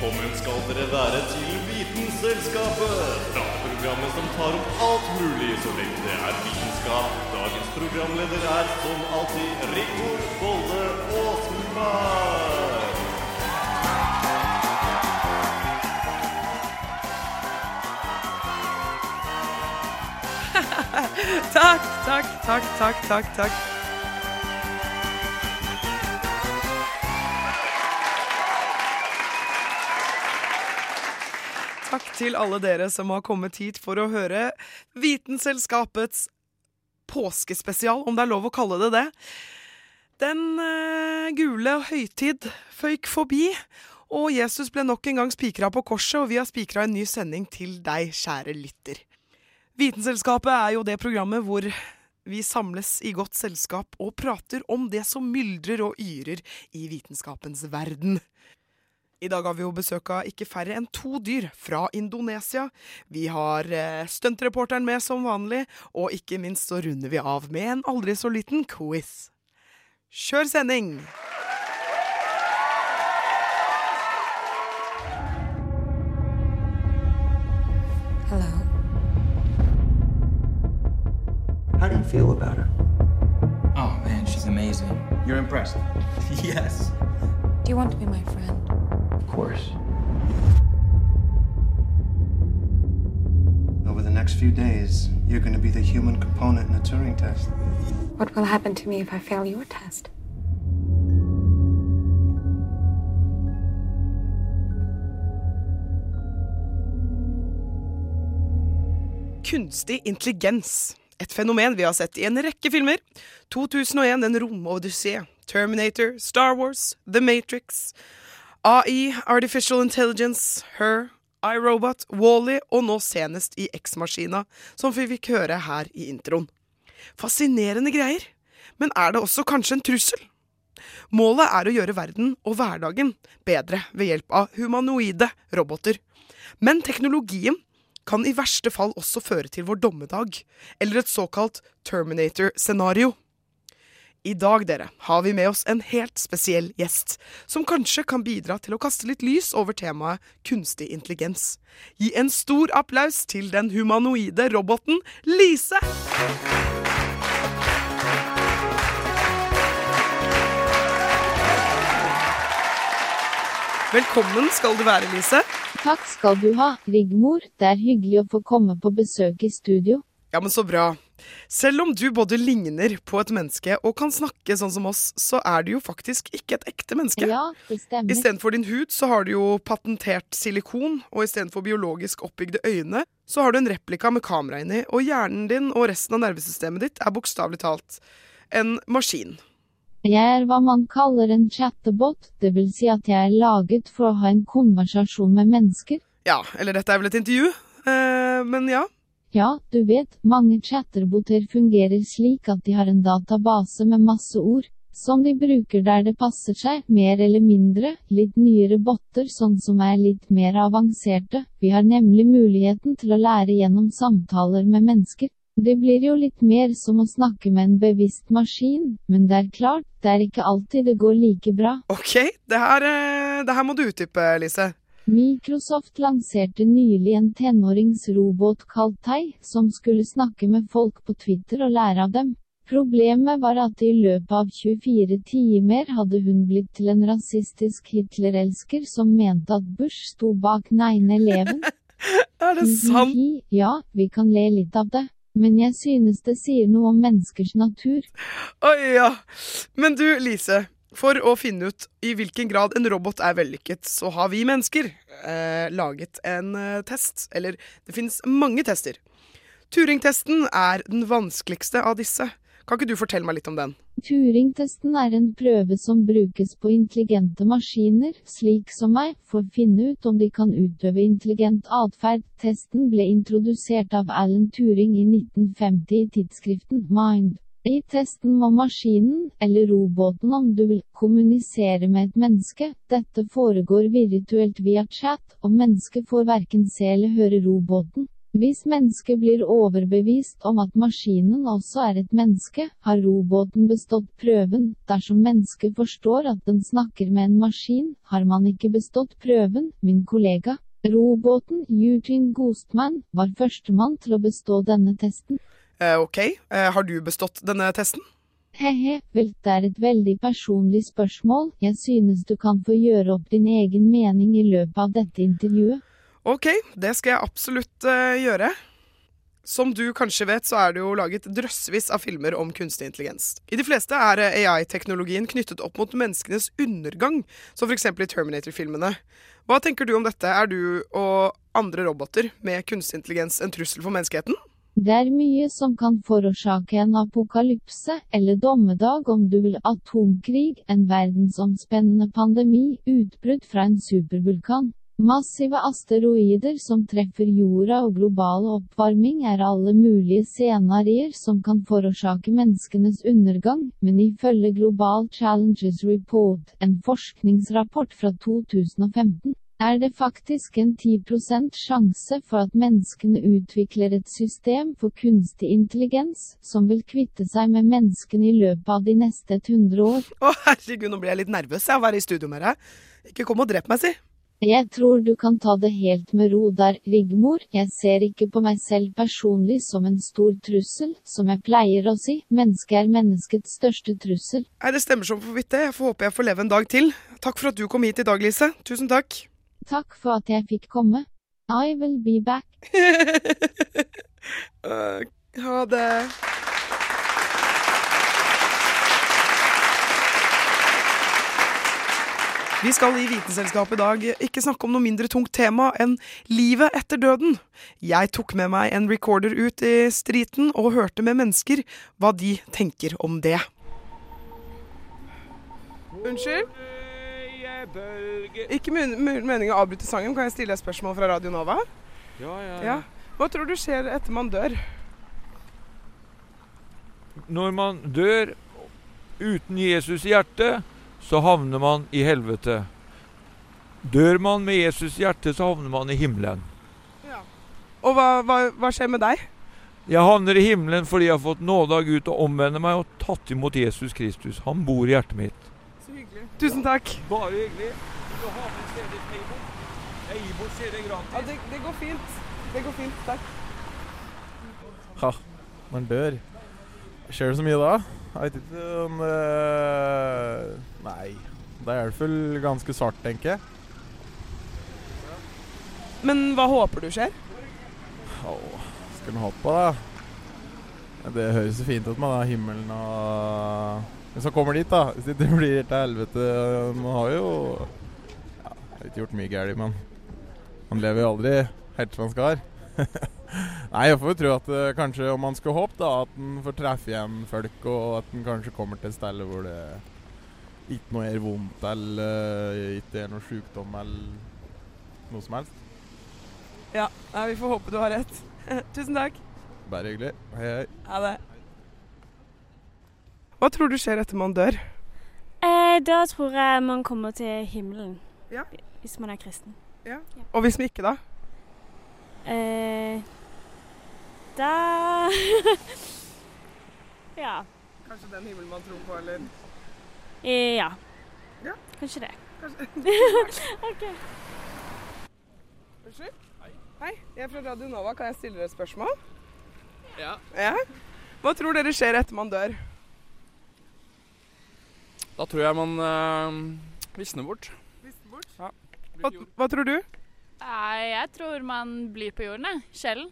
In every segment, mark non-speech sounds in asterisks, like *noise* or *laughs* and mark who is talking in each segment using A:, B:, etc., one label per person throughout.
A: Velkommen skal dere være til Vitenselskapet. Prateprogrammet som tar opp alt mulig så lenge det er vitenskap. Dagens programleder er som alltid Rigmor Bolle Åsenberg. *laughs*
B: Takk, takk, takk, takk, takk, takk. Til alle dere som har kommet hit for å høre Vitenselskapets påskespesial, om det er lov å kalle det det. Den uh, gule høytid føyk forbi, og Jesus ble nok en gang spikra på korset, og vi har spikra en ny sending til deg, kjære lytter. Vitenselskapet er jo det programmet hvor vi samles i godt selskap og prater om det som myldrer og yrer i vitenskapens verden. I dag har vi jo besøk av ikke færre enn to dyr fra Indonesia. Vi har eh, stuntreporteren med som vanlig, og ikke minst så runder vi av med en aldri så liten quiz. Kjør sending!
C: Hello.
D: How do you feel about her?
E: Oh man, she's amazing. You're impressed? *laughs* yes.
C: Do you want to be my friend?
D: Of course. Over the next few days, you're going to be the human component in the Turing test.
C: What will happen to me if I fail your test?
B: Kunstig intelligens. Et fenomen vi har sett i en rekke filmer. 2001 En romodyssé. Terminator, Star Wars, The Matrix. AI, Artificial Intelligence, Her, iRobot, Wally og nå senest i X-maskina, som vi fikk høre her i introen. Fascinerende greier. Men er det også kanskje en trussel? Målet er å gjøre verden og hverdagen bedre ved hjelp av humanoide roboter. Men teknologien kan i verste fall også føre til vår dommedag, eller et såkalt Terminator-scenario. I dag dere, har vi med oss en helt spesiell gjest, som kanskje kan bidra til å kaste litt lys over temaet kunstig intelligens. Gi en stor applaus til den humanoide roboten Lise! Velkommen skal du være, Lise.
F: Takk skal du ha, Rigmor. Det er hyggelig å få komme på besøk i studio.
B: Ja, men så bra. Selv om du både ligner på et menneske og kan snakke sånn som oss, så er du jo faktisk ikke et ekte menneske.
F: Ja, det stemmer.
B: Istedenfor din hud så har du jo patentert silikon, og istedenfor biologisk oppbygde øyne, så har du en replika med kamera inni, og hjernen din og resten av nervesystemet ditt er bokstavelig talt en maskin.
F: Jeg er hva man kaller en chattebot, det vil si at jeg er laget for å ha en konversasjon med mennesker.
B: Ja, eller dette er vel et intervju, eh, men ja.
F: Ja, du vet, mange chatterboter fungerer slik at de har en database med masse ord, som de bruker der det passer seg, mer eller mindre, litt nyere botter sånn som er litt mer avanserte, vi har nemlig muligheten til å lære gjennom samtaler med mennesker. Det blir jo litt mer som å snakke med en bevisst maskin, men det er klart, det er ikke alltid det går like bra.
B: Ok, det her, eh, det her må du utdype, Lise.
F: Microsoft lanserte nylig en tenåringsrobot kalt Tai, som skulle snakke med folk på Twitter og lære av dem. Problemet var at i løpet av 24 timer hadde hun blitt til en rasistisk Hitler-elsker som mente at Bush sto bak 9-11. *laughs*
B: Er det sant?
F: Ja, vi kan le litt av det. Men jeg synes det sier noe om menneskers natur.
B: Oi, ja. Men du, Lise. For å finne ut i hvilken grad en robot er vellykket, så har vi mennesker eh, laget en eh, test. Eller det finnes mange tester. Turing-testen er den vanskeligste av disse. Kan ikke du fortelle meg litt om den?
F: Turing-testen er en prøve som brukes på intelligente maskiner, slik som meg, for å finne ut om de kan utøve intelligent atferd. Testen ble introdusert av Alan Turing i 1950 i tidsskriften Mind. I testen må maskinen, eller roboten om du vil, kommunisere med et menneske. Dette foregår virtuelt via chat, og mennesket får verken se eller høre roboten. Hvis mennesket blir overbevist om at maskinen også er et menneske, har roboten bestått prøven. Dersom mennesket forstår at den snakker med en maskin, har man ikke bestått prøven, min kollega. Roboten Eugene Ghostman var førstemann til å bestå denne testen.
B: Eh, ok, eh, har du bestått denne testen?
F: He-he, vel, det er et veldig personlig spørsmål, jeg synes du kan få gjøre opp din egen mening i løpet av dette intervjuet.
B: Ok, det skal jeg absolutt eh, gjøre. Som du kanskje vet, så er det jo laget drøssevis av filmer om kunstig intelligens. I de fleste er AI-teknologien knyttet opp mot menneskenes undergang, som f.eks. i Terminator-filmene. Hva tenker du om dette? Er du og andre roboter med kunstig intelligens en trussel for menneskeheten?
F: Det er mye som kan forårsake en apokalypse, eller dommedag om du vil atomkrig, en verdensomspennende pandemi, utbrudd fra en supervulkan. Massive asteroider som treffer jorda og global oppvarming er alle mulige scenarioer som kan forårsake menneskenes undergang, men ifølge Global Challenges Report, en forskningsrapport fra 2015, er det faktisk en 10% sjanse for at menneskene utvikler et system for kunstig intelligens som vil kvitte seg med menneskene i løpet av de neste 100 år.
B: Å herregud, nå blir jeg litt nervøs jeg, av å være i studio med deg. Ikke kom og drep meg, si.
F: Jeg tror du kan ta det helt med ro der, Rigmor. Jeg ser ikke på meg selv personlig som en stor trussel, som jeg pleier å si. Mennesket er menneskets største trussel.
B: Nei, Det stemmer som for vidt det. Jeg får håpe jeg får leve en dag til. Takk for at du kom hit i dag, Lise. Tusen takk.
F: Takk for at jeg fikk komme. I will be back. *laughs*
B: uh, ha det. Vi skal i Vitenselskapet i dag ikke snakke om noe mindre tungt tema enn livet etter døden. Jeg tok med meg en recorder ut i streeten og hørte med mennesker hva de tenker om det. Unnskyld? Ikke men- men- meningen å avbryte sangen. Kan jeg stille et spørsmål fra Radio Nova?
G: Ja, ja.
B: Ja. Hva tror du skjer etter man dør?
G: Når man dør uten Jesus i hjertet, så havner man i helvete. Dør man med Jesus i hjertet, så havner man i himmelen. Ja.
B: Og hva, hva, hva skjer med deg?
G: Jeg havner i himmelen fordi jeg har fått nåde av Gud til å omvende meg og tatt imot Jesus Kristus. Han bor i hjertet mitt.
B: Så hyggelig. Tusen takk.
G: Bare hyggelig. Du ha med CD Eibor? Eibor CD gratis.
B: Ja, det, det går fint. Det går fint. Takk.
H: Ha, man dør. Skjer det så mye da? Jeg vet ikke om eh, Nei. Da er det vel ganske svart, tenker jeg.
B: Men hva håper du skjer?
H: Åh, skal man håpe på, da? Det høres så fint ut med da, himmelen og Hvis så kommer dit, da. Hvis det blir til helvete Man har jo ja, har ikke gjort mye galt, men man lever jo aldri helt som man skal. *laughs* Nei, jeg får jo tro at eh, kanskje om man skulle håpe, da, at en får treffe igjen folk, og at en kanskje kommer til et sted hvor det ikke noe gjør vondt, eller ikke er noe sykdom, eller noe som helst.
B: Ja, vi får håpe du har rett. *laughs* Tusen takk.
H: Bare hyggelig. Hei, hei.
B: Ha det. Hva tror du skjer etter man dør?
I: Eh, da tror jeg man kommer til himmelen.
B: Ja.
I: Hvis man er kristen.
B: Ja, Og hvis vi ikke, da?
I: Eh, da *laughs* Ja.
B: Kanskje den himmelen man tror på, eller
I: Eh, ja.
B: Ja.
I: Kanskje det. *laughs* OK.
B: Unnskyld? Hei, jeg er fra Radio Nova. Kan jeg stille dere et spørsmål?
J: Ja.
B: Ja? Hva tror dere skjer etter man dør?
J: Da tror jeg man øh, visner bort.
B: Hva, hva tror du?
K: Nei, jeg tror man blir på jorden, jeg.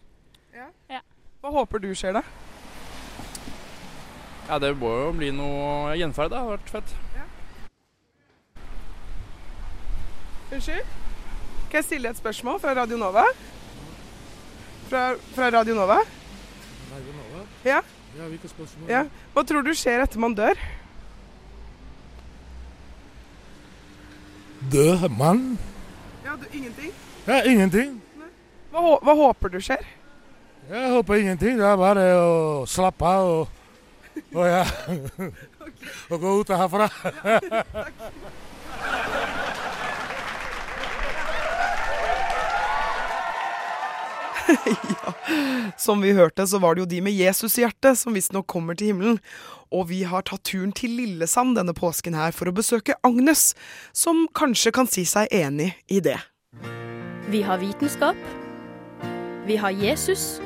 K: Ja.
B: Hva håper du skjer, da?
J: Ja, det må jo bli noe gjenferd. Det har vært fett. Ja.
B: Unnskyld? Kan jeg stille et spørsmål fra Radio Nova? Fra, fra Radio Nova? Ja?
L: Ja, hvilke spørsmål?
B: ja. Hva tror du skjer etter man dør?
L: Død mann?
B: Ja, du, Ingenting?
L: Ja, ingenting.
B: Hva, hva håper du skjer?
L: Jeg håper ingenting. Det er bare å slappe av og, og ja. *laughs* *laughs* og gå ut herfra. *laughs* *laughs*
B: Som vi hørte, så var det jo de med Jesus i hjertet som visstnok kommer til himmelen. Og vi har tatt turen til Lillesand denne påsken her for å besøke Agnes, som kanskje kan si seg enig i det.
M: Vi har vitenskap. Vi har Jesus.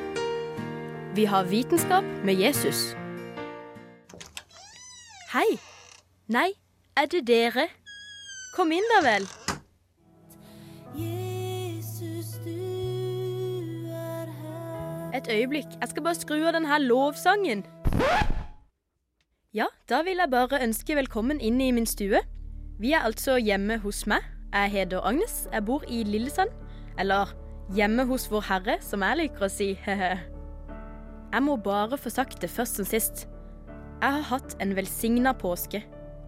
M: Vi har vitenskap med Jesus. Hei. Nei, er det dere? Kom inn da vel. Et øyeblikk, jeg skal bare skru av denne lovsangen. Ja, da vil jeg bare ønske velkommen inn i min stue. Vi er altså hjemme hos meg. Jeg heter Agnes, jeg bor i Lillesand. Eller hjemme hos Vår Herre, som jeg liker å si. *laughs* jeg må bare få sagt det først som sist. Jeg har hatt en velsigna påske,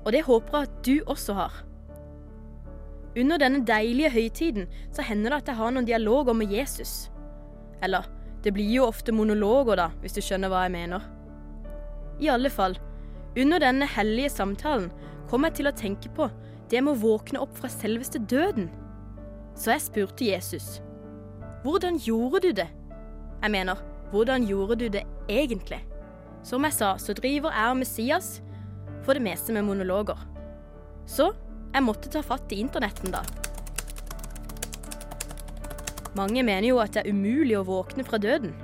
M: og det håper jeg at du også har. Under denne deilige høytiden så hender det at jeg har noen dialoger med Jesus. Eller, det blir jo ofte monologer, da, hvis du skjønner hva jeg mener. I alle fall, under denne hellige samtalen kom jeg til å tenke på det med å våkne opp fra selveste døden. Så jeg spurte Jesus, hvordan gjorde du det? Jeg mener, hvordan gjorde du det egentlig? Som jeg sa, så driver jeg og Messias for det meste med monologer. Så jeg måtte ta fatt i internetten, da. Mange mener jo at det er umulig å våkne fra døden.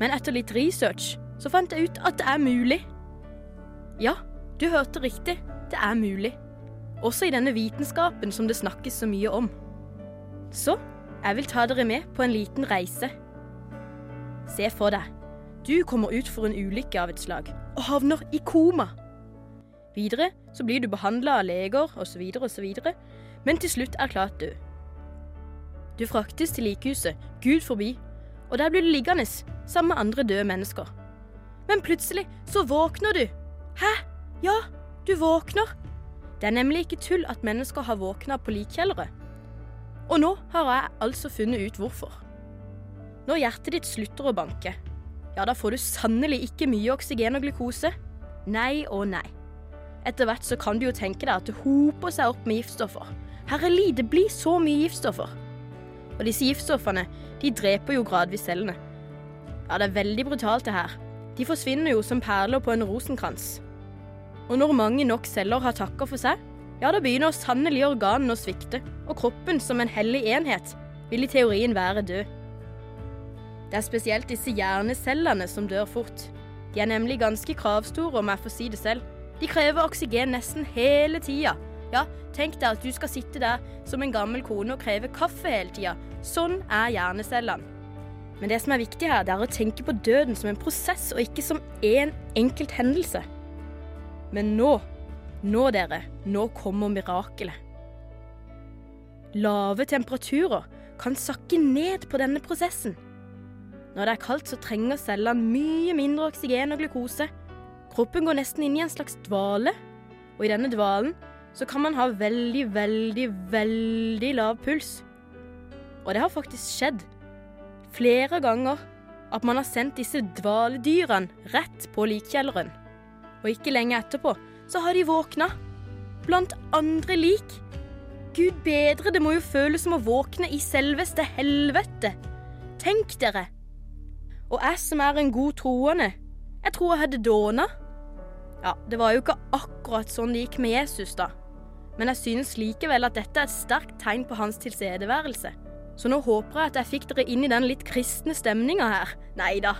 M: Men etter litt research så fant jeg ut at det er mulig. Ja, du hørte riktig. Det er mulig. Også i denne vitenskapen som det snakkes så mye om. Så jeg vil ta dere med på en liten reise. Se for deg. Du kommer ut for en ulykke av et slag og havner i koma. Videre så blir du behandla av leger osv., osv., men til slutt erklært død. Du fraktes til likhuset, Gud forbi, og der blir du liggende sammen med andre døde mennesker. Men plutselig så våkner du. Hæ? Ja, du våkner. Det er nemlig ikke tull at mennesker har våkna på likkjellere. Og nå har jeg altså funnet ut hvorfor. Når hjertet ditt slutter å banke, ja, da får du sannelig ikke mye oksygen og glukose. Nei og nei. Etter hvert så kan du jo tenke deg at det hoper seg opp med giftstoffer. Herreli, det blir så mye giftstoffer. Og disse giftstoffene, de dreper jo gradvis cellene. Ja, det er veldig brutalt det her. De forsvinner jo som perler på en rosenkrans. Og når mange nok celler har takka for seg, ja, da begynner sannelig organene å svikte, og kroppen som en hellig enhet vil i teorien være død. Det er spesielt disse hjernecellene som dør fort. De er nemlig ganske kravstore, om jeg får si det selv. De krever oksygen nesten hele tida. Ja, tenk deg at du skal sitte der som en gammel kone og kreve kaffe hele tida. Sånn er hjernecellene. Men det som er viktig her, det er å tenke på døden som en prosess, og ikke som én en enkelt hendelse. Men nå, nå dere, nå kommer mirakelet. Lave temperaturer kan sakke ned på denne prosessen. Når det er kaldt, så trenger cellene mye mindre oksygen og glukose. Kroppen går nesten inn i en slags dvale, og i denne dvalen så kan man ha veldig, veldig, veldig lav puls. Og det har faktisk skjedd flere ganger at man har sendt disse dvaledyrene rett på likkjelleren. Og ikke lenge etterpå så har de våkna. Blant andre lik. Gud bedre, det må jo føles som å våkne i selveste helvete. Tenk dere. Og jeg som er en god troende, jeg tror jeg hadde dåna. Ja, det var jo ikke akkurat sånn det gikk med Jesus, da. Men jeg synes likevel at dette er et sterkt tegn på hans tilstedeværelse. Så nå håper jeg at jeg fikk dere inn i den litt kristne stemninga her. Nei da.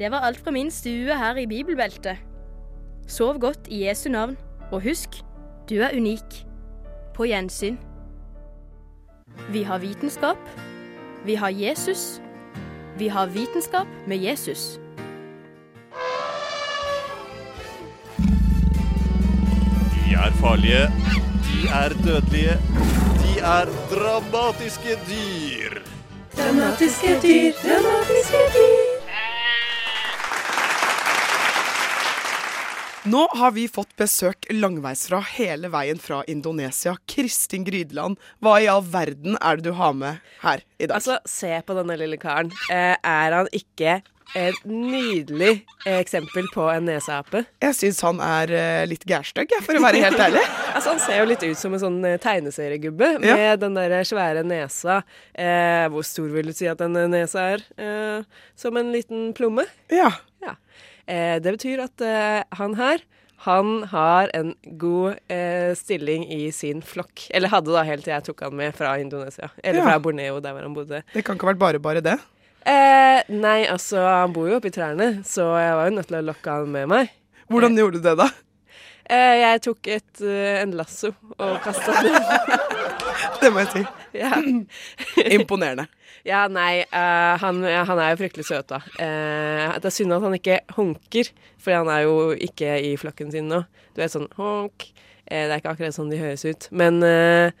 M: Det var alt fra min stue her i bibelbeltet. Sov godt i Jesu navn, og husk, du er unik. På gjensyn. Vi har vitenskap. Vi har Jesus. Vi har vitenskap med Jesus.
A: Farlige. De er dødelige. De er dramatiske dyr.
N: Dramatiske dyr, dramatiske dyr.
B: Nå har vi fått besøk langveisfra hele veien fra Indonesia. Kristin Grydeland, hva i all verden er det du har med her i dag?
O: Altså, se på denne lille karen. Eh, er han ikke et nydelig eksempel på en neseape.
B: Jeg syns han er eh, litt gærstygg, for å være helt ærlig. *laughs*
O: Altså, han ser jo litt ut som en sånn eh, tegneseriegubbe
B: Ja.
O: med den der svære nesa. Eh, hvor stor vil du si at den eh, nesa er? Eh, som en liten plomme?
B: Ja.
O: Eh, det betyr at eh, han her han har en god eh, stilling i sin flokk. Eller hadde da helt til jeg tok han med fra Indonesia. Eller
B: Ja.
O: fra Borneo, der hvor han bodde.
B: Det kan ikke ha vært bare bare det.
O: Eh, nei, altså, han bor jo oppi trærne, så jeg var jo nødt til å lokke han med meg.
B: Hvordan gjorde du det, da?
O: Eh, jeg tok et, eh, en lasso og kasta den. *laughs*
B: Det må jeg si.
O: Ja. *clears throat*
B: Imponerende.
O: Ja, nei, uh, han, han er jo fryktelig søt, da. Uh, det er synd at han ikke honker, for han er jo ikke i flokken sin nå. Du vet sånn honk. Uh, det er ikke akkurat sånn de høres ut. Men eh,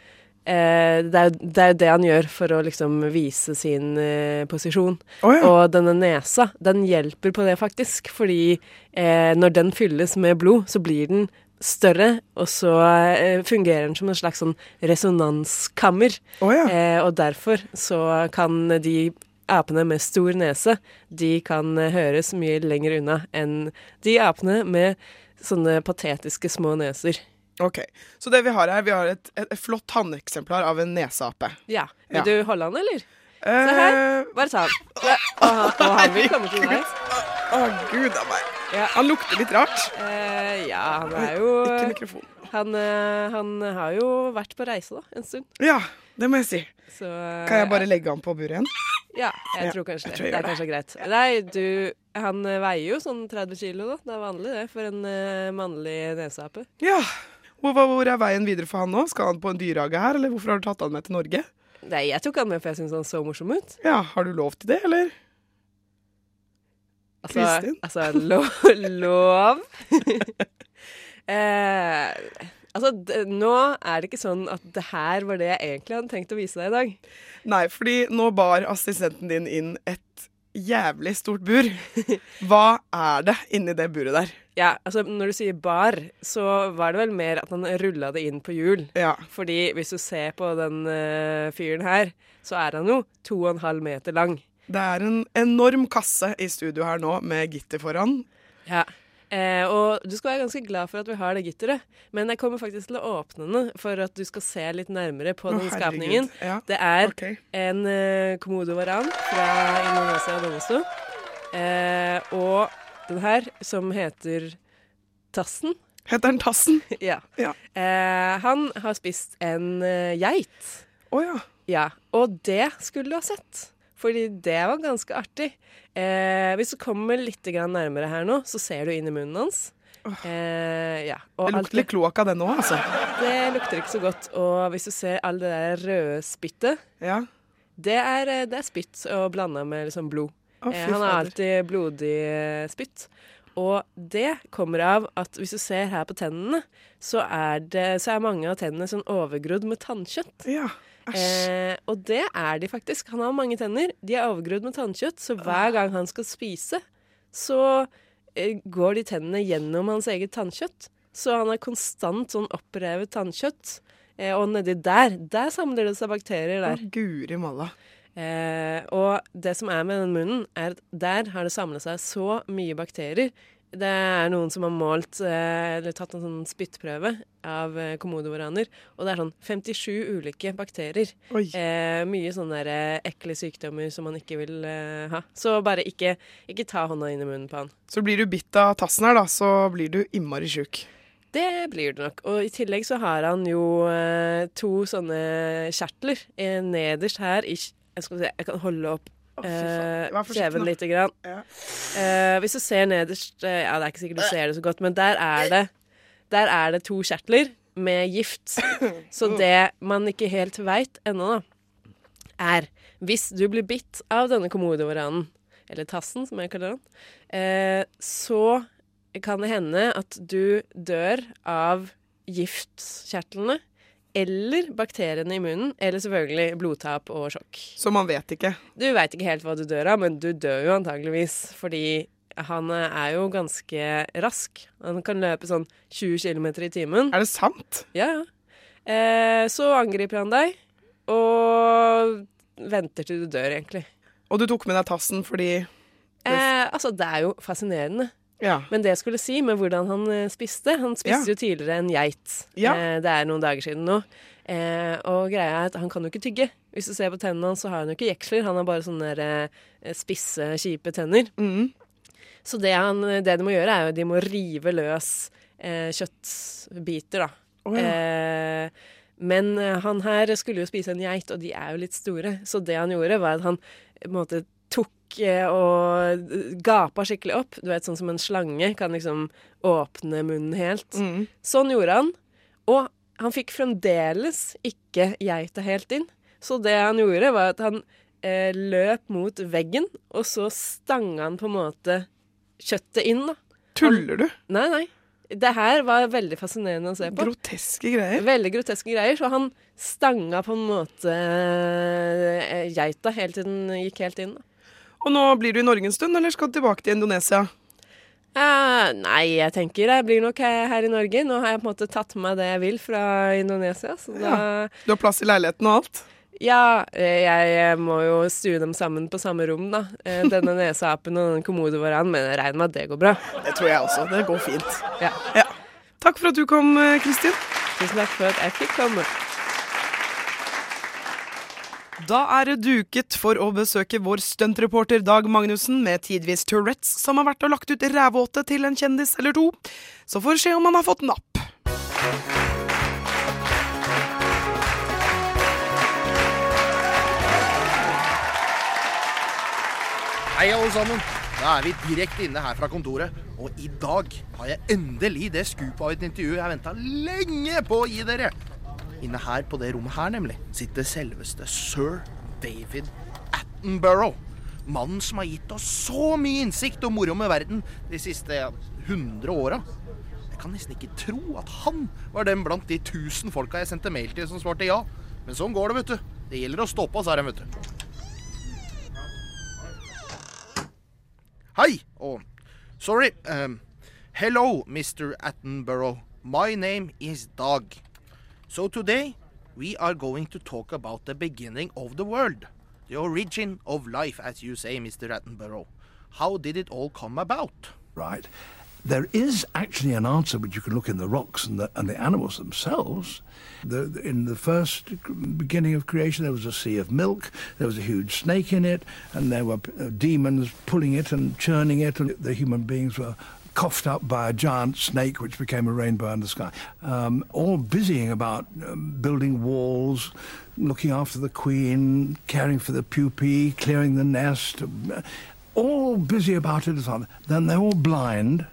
O: eh, det, er, jo- det er jo det han gjør for å liksom vise sin eh, posisjon.
B: Oh, ja.
O: Og denne nesa, den hjelper på det faktisk, fordi eh, når den fylles med blod, så blir den større, og så eh, fungerer den som en slags sånn resonanskammer.
B: Oh, ja.
O: eh, og derfor så kan de apene med stor nese, de kan høres mye lenger unna enn de apene med sånne patetiske små neser.
B: Ok, Så det vi har her, vi har et, et, et flott hanneksemplar av en neseape.
O: Ja. Vil
B: Ja.
O: du holde han, eller?
B: Eh,
O: Se her. Bare ta han. Ja, Og han, vil komme til deg.
B: Å, gud a meg.
O: Ja.
B: Han lukter litt rart.
O: Uh, ja, han er jo
B: Ikke mikrofon.
O: Han, eh, han har jo vært på reise, da, en stund.
B: Ja, det må jeg si.
O: Så, eh,
B: Kan jeg bare legge han på buret igjen?
O: Ja, jeg
B: Ja,
O: tror kanskje
B: jeg
O: det.
B: tror jeg
O: det
B: gjør
O: er kanskje greit. Nei, du Han eh, veier jo sånn 30 kilo, da. Det er vanlig det for en uh, mannlig neseape.
B: Ja. Hvor, hvor er veien videre for han nå? Skal han på en dyrehage her, eller hvorfor har du tatt han med til Norge?
O: Nei, jeg tok han med for jeg syntes han så morsom ut.
B: Ja, Har du lov til det, eller?
O: Altså,
B: Kristin?
O: altså *laughs* lov, lov. *laughs* eh, altså, nå er det ikke sånn at det her var det jeg egentlig hadde tenkt å vise deg i dag.
B: Nei, fordi nå bar assistenten din inn et jævlig stort bur. Hva er det inni det buret der?
O: Ja, altså Når du sier bar, så var det vel mer at han rulla det inn på hjul.
B: Ja.
O: Fordi hvis du ser på den uh, fyren her, så er han jo to og en halv meter lang.
B: Det er en enorm kasse i studio her nå med gitter foran.
O: Ja. Eh, og du skal være ganske glad for at vi har det gitteret, men jeg kommer faktisk til å åpne den for at du skal se litt nærmere på den skapningen.
B: Ja.
O: Det er
B: okay.
O: en uh, komodovaran fra Indonesia og Domesto. Eh, og den her, som heter Tassen.
B: Heter den Tassen? *laughs*
O: ja.
B: Ja.
O: Eh, han har spist en uh, geit.
B: Å ja.
O: Ja, og det skulle du ha sett. Fordi det var ganske artig. Eh, hvis du kommer litt grann nærmere her nå, så ser du inn i munnen hans. Eh, ja.
B: Det lukter litt kloakk av den òg, altså.
O: det lukter ikke så godt. Og hvis du ser all det der røde spyttet,
B: Ja.
O: det er, eh, det er spytt og blanda med liksom blod.
B: Å,
O: eh, han har alltid blodig eh, spytt. Og det kommer av at hvis du ser her på tennene, så er, det, så er mange av tennene sånn overgrodd med tannkjøtt.
B: Ja,
O: Eh, og det er de faktisk. Han har mange tenner. De er overgrodd med tannkjøtt, så hver gang han skal spise, så eh, går de tennene gjennom hans eget tannkjøtt. Så han har konstant sånn opprevet tannkjøtt. Eh, og nedi der, der samler det seg bakterier
B: Å,
O: der.
B: guri malla.
O: Eh, og det som er med den munnen, er at der har det samlet seg så mye bakterier. Det er noen som har målt, eh, eller tatt en sånn spyttprøve av eh, og det er sånn 57 ulike bakterier. Eh, mye sånne der, eh, ekle sykdommer som man ikke vil eh, ha. Så bare ikke, ikke ta hånda inn i munnen på han.
B: Så blir du bitt av tassen her, da, så blir du innmari sjuk.
O: Det blir det nok. Og i tillegg så har han jo eh, to sånne kjertler eh, nederst her i Jeg skal se, jeg kan holde opp
B: faen.
O: eh,
B: nå.
O: lite grann.
B: Ja.
O: Eh, hvis du ser nederst eh, Ja, det er ikke sikkert du ser det så godt, men der er det, der er det to kjertler med gift. Så det man ikke helt veit ennå, da, er hvis du blir bitt av denne komodovaranen, eller tassen som jeg kaller den, eh, så kan det hende at du dør av giftkjertlene eller bakteriene i munnen, eller selvfølgelig blodtap og sjokk.
B: Så man vet ikke.
O: Du veit ikke helt hva du dør av, men du dør jo antageligvis fordi han er jo ganske rask. Han kan løpe sånn 20 km i timen.
B: Er det sant?
O: Ja, ja. Eh, så angriper han deg, og venter til du dør, egentlig.
B: Og du tok med deg tassen fordi
O: Eh, altså, det er jo fascinerende.
B: Ja.
O: Men det jeg skulle si med hvordan han eh, spiste Han spiste
B: Ja.
O: jo tidligere en geit.
B: Ja.
O: Eh, det er noen dager siden nå. Eh, og greia er at han kan jo ikke tygge. Hvis du ser på tennene hans, så har han jo ikke jeksler. Han har bare sånne der, eh, spisse, kjipe tenner.
B: Mm.
O: Så det, han, det de må gjøre, er jo de må rive løs eh, kjøttbiter, da.
B: Oh, ja.
O: eh, men han her skulle jo spise en geit, og de er jo litt store. Så det han gjorde, var at han på en måte tok eh, og gapa skikkelig opp. Du vet, sånn som en slange kan liksom åpne munnen helt.
B: Mm.
O: Sånn gjorde han. Og han fikk fremdeles ikke geita helt inn. Så det han gjorde, var at han eh, løp mot veggen, og så stanga han på en måte kjøttet inn, da.
B: Tuller du?
O: Nei, nei. Det her var veldig fascinerende å se på.
B: Groteske greier.
O: Veldig groteske greier. Så han stanga på en måte eh, geita helt til den gikk helt inn. da.
B: Og nå blir du i Norge en stund, eller skal du tilbake til Indonesia?
O: Uh, nei, jeg tenker jeg blir nok her her i Norge. Nå har jeg på en måte tatt med meg det jeg vil fra Indonesia. Så da
B: Ja. Du har plass i leiligheten og alt?
O: Ja, eh, jeg må jo stue dem sammen på samme rom, da. Eh, Denne *laughs* neseapen og den kommodovaran, men jeg regner med at det går bra.
B: Det tror jeg også. Det går fint.
O: Ja.
B: Takk for at du kom, eh, Kristin.
O: Tusen takk for at jeg fikk komme.
B: Da er det duket for å besøke vår stuntreporter Dag Magnussen med tidvis Tourettes, som har vært og lagt ut rævåte til en kjendis eller to. Så får vi se om han har fått napp.
P: Hei, alle sammen. Da er vi direkte inne her fra kontoret. Og i dag har jeg endelig det skupet av et intervju jeg venta lenge på å gi dere. Inne her på det rommet her, nemlig, sitter selveste sir David Attenborough. Mannen som har gitt oss så mye innsikt og moro med verden de siste ja, 100 åra. Jeg kan nesten ikke tro at han var den blant de tusen folka jeg sendte mail til som svarte ja. Men sånn går det, vet du. Det gjelder å stå på, sa de, vet du. Hei, Oh, sorry. Um, hello, Mr. Attenborough. My name is Dag. So today we are going to talk about the beginning of the world. The origin of life, as you say, Mr. Attenborough. How did it all come about?
Q: Right. There is actually an answer which you can look in the rocks and the, and the animals themselves. The, in the first beginning of creation, there was a sea of milk, there was a huge snake in it, and there were uh, demons pulling it and churning it, and the human beings were coughed up by a giant snake which became a rainbow in the sky. Um, all busying about um, building walls, looking after the queen, caring for the pupae, clearing the nest, uh, all busy about it. Then they're all blind,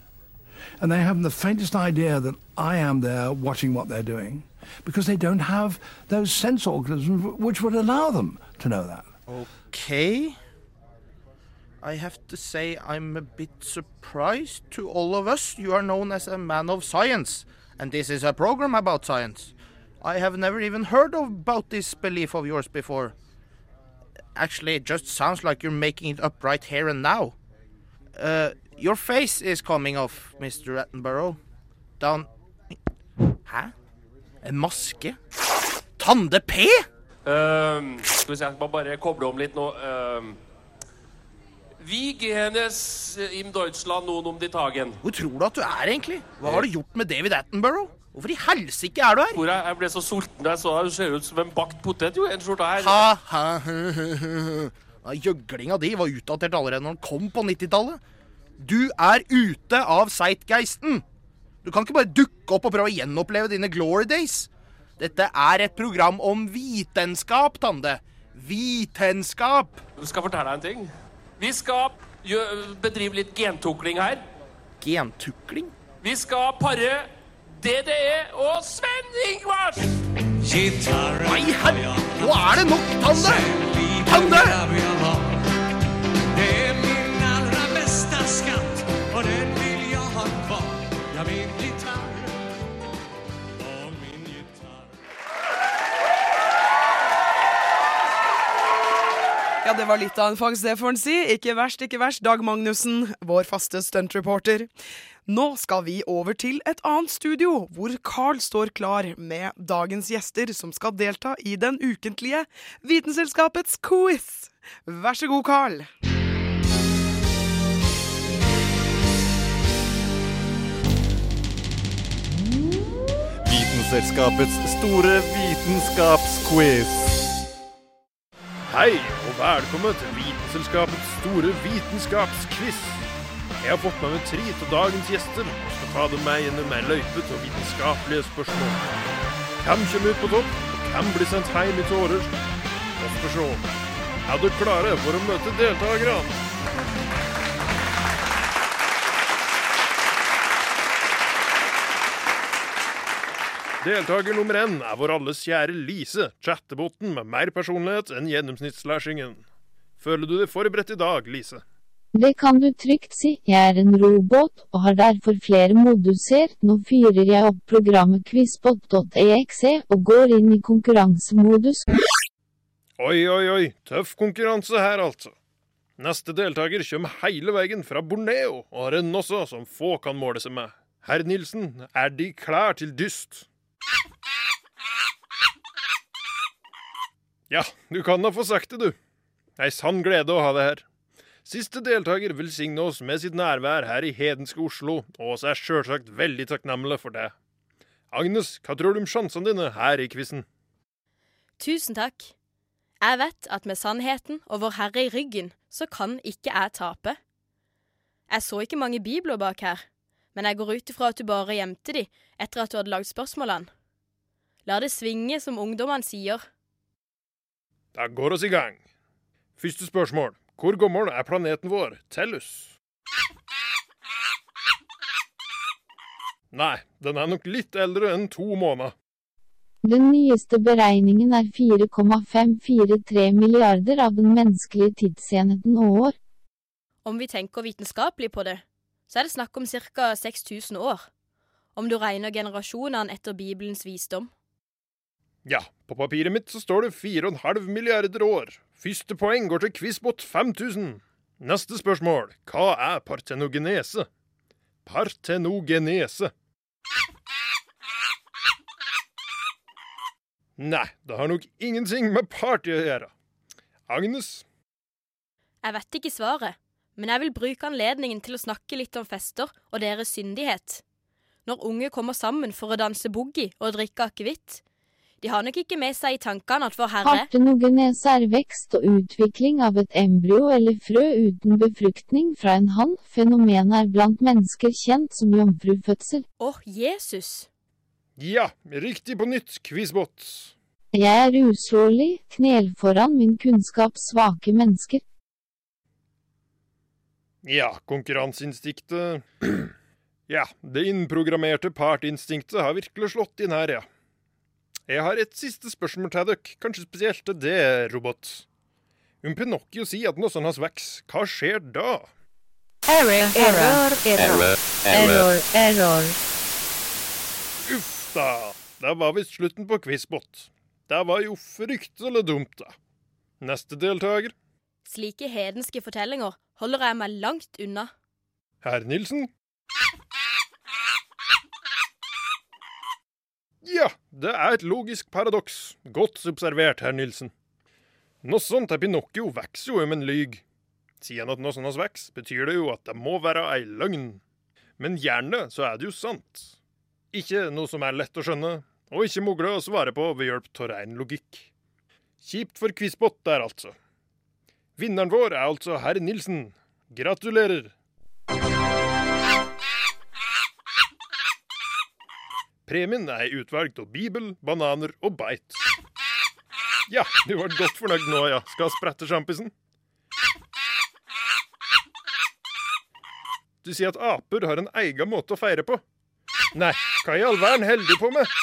Q: and they haven't the faintest idea that I am there watching what they're doing because they don't have those sense organisms which would allow them to know that.
P: Okay. I have to say I'm a bit surprised to all of us. You are known as a man of science, and this is a program about science. I have never even heard of, about this belief of yours before. Actually, it just sounds like you're making it up right here and now. Uh, your face is coming off, Mr. Attenborough. Down Hæ? En maske? Tande P?
R: Ehm, skal vi se, jeg må bare koble om litt nå. Ehm, wie genes im Deutschland noen om de Tagen?
P: Hvor tror du at du er, egentlig? Hva har du gjort med David Attenborough? Hvorfor i helsike er du her?
R: Hvor jeg, jeg ble så sulten da jeg så deg. Du ser ut som en bakt potet, jo, en skjorta her.
P: Ha, ha, ha, ha. Ja, Gjøglinga di var utdatert allerede når den kom på 90-tallet. Du er ute av Zeitgeisten. Du kan ikke bare dukke opp og prøve å gjenoppleve dine glory days. Dette er et program om vitenskap, Tande. Vitenskap.
R: Jeg skal fortelle deg en ting. Vi skal bedrive litt gentukling her.
P: Gentukling?
R: Vi skal pare DDE og Sven Ingvars!
P: Nei, herre, nå er det nok, Tande! Tande!
B: Ja, det var litt av en fangst, det får en si. Ikke verst, ikke verst. Dag Magnussen, vår faste stuntreporter. Nå skal vi over til et annet studio, hvor Carl står klar med dagens gjester som skal delta i den ukentlige Vitenselskapets quiz. Vær så god, Carl.
A: Vitenselskapets store vitenskapsquiz.
S: Hei, og velkommen til Vitenselskapets store vitenskapsquiz. Jeg har fått med meg tre av dagens gjester og skal ta dem med gjennom ei løype av vitenskapelige spørsmål. Hvem kommer ut på topp, og hvem blir sendt hjem i tårer? Vi får se. Er dere klare for å møte deltakerne? Deltaker nummer én er vår alles kjære Lise, chatteboten med mer personlighet enn gjennomsnittslærsingen. Føler du deg forberedt i dag, Lise?
F: Det kan du trygt si, jeg er en robot og har derfor flere moduser. Nå fyrer jeg opp programmet quizbot.exe og går inn i konkurransemodus.
S: Oi, oi, oi, tøff konkurranse her, altså. Neste deltaker kommer hele veien fra Borneo og har en også som få kan måle seg med. Herr Nilsen, er De klar til dyst? Ja, du kan da få sagt det, du. Ei sann glede å ha deg her. Siste deltaker velsigner oss med sitt nærvær her i hedenske Oslo, og oss er sjølsagt veldig takknemlige for det. Agnes, hva tror du om sjansene dine her i quizen?
M: Tusen takk. Jeg vet at med sannheten og Vår Herre i ryggen, så kan ikke jeg tape. Jeg så ikke mange bibler bak her, men jeg går ut ifra at du bare gjemte de etter at du hadde lagd spørsmålene. La det svinge, som ungdommene sier.
S: Da går oss i gang. Første spørsmål. Hvor gammel er planeten vår, Tellus? Nei, den er nok litt eldre enn to måneder.
F: Den nyeste beregningen er 4,543 milliarder av den menneskelige tidsenheten år.
M: Om vi tenker vitenskapelig på det, så er det snakk om ca. 6000 år. Om du regner generasjonene etter Bibelens visdom.
S: Ja, på papiret mitt så står det 4,5 milliarder år. Første poeng går til Quizbot 5000. Neste spørsmål. Hva er partenogenese? Partenogenese. Nei, det har nok ingenting med party å gjøre. Agnes?
M: Jeg vet ikke svaret, men jeg vil bruke anledningen til å snakke litt om fester og deres syndighet. Når unge kommer sammen for å danse boogie og drikke akevitt, de har nok ikke med seg i tankene at Vår Herre
F: Partenogenese er vekst og utvikling av et embryo eller frø uten befruktning fra en hann. Fenomenet er blant mennesker kjent som jomfrufødsel.
M: Å, Jesus!
S: Ja, riktig på nytt, Quizbot.
F: Jeg er uslåelig, knel foran min kunnskaps svake mennesker.
S: Ja, konkurranseinstinktet *clears throat* Ja, det innprogrammerte partinstinktet har virkelig slått inn her, ja. Jeg har et siste spørsmål til dere, kanskje spesielt til det, robot. Om Pinocchio sier at noe har vokser, hva skjer da?
N: Error, error, error, error, error.
S: Uff da, det var visst slutten på Quizbot. Det var jo fryktelig dumt, da. Neste deltaker?
M: Slike hedenske fortellinger holder jeg meg langt unna.
S: Herr Nilsen? Ja, det er et logisk paradoks. Godt observert, herr Nilsen. Noe sånt er Pinocchio vokser jo om en lyg. Sier han at noe sånt vokser, betyr det jo at det må være ei løgn. Men gjerne så er det jo sant. Ikke noe som er lett å skjønne, og ikke mulig å svare på ved hjelp av rein logikk. Kjipt for Quizbot der, altså. Vinneren vår er altså herr Nilsen. Gratulerer. Premien er utvalgt av bibel, bananer og beit. Ja, du var godt fornøyd nå, ja. Skal sprette sjampisen? Du sier at aper har en egen måte å feire på. Nei, hva i all verden holder du på med?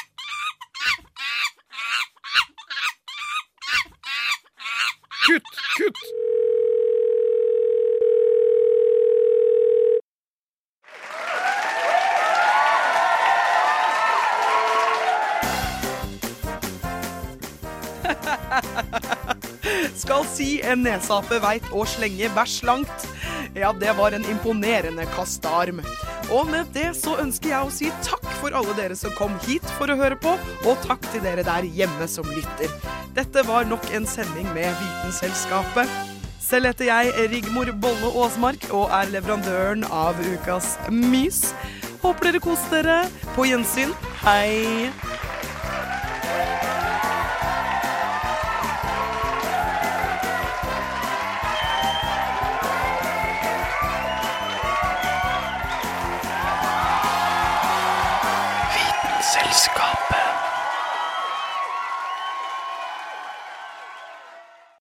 B: Skal si en nesape veit å slenge bæsj langt. Ja, det var en imponerende kastearm. Og med det så ønsker jeg å si takk for alle dere som kom hit for å høre på, og takk til dere der hjemme som lytter. Dette var nok en sending med Vitenselskapet. Selv heter jeg Rigmor Bolle Aasmark og er leverandøren av ukas Mys. Håper dere koser dere. På gjensyn. Hei.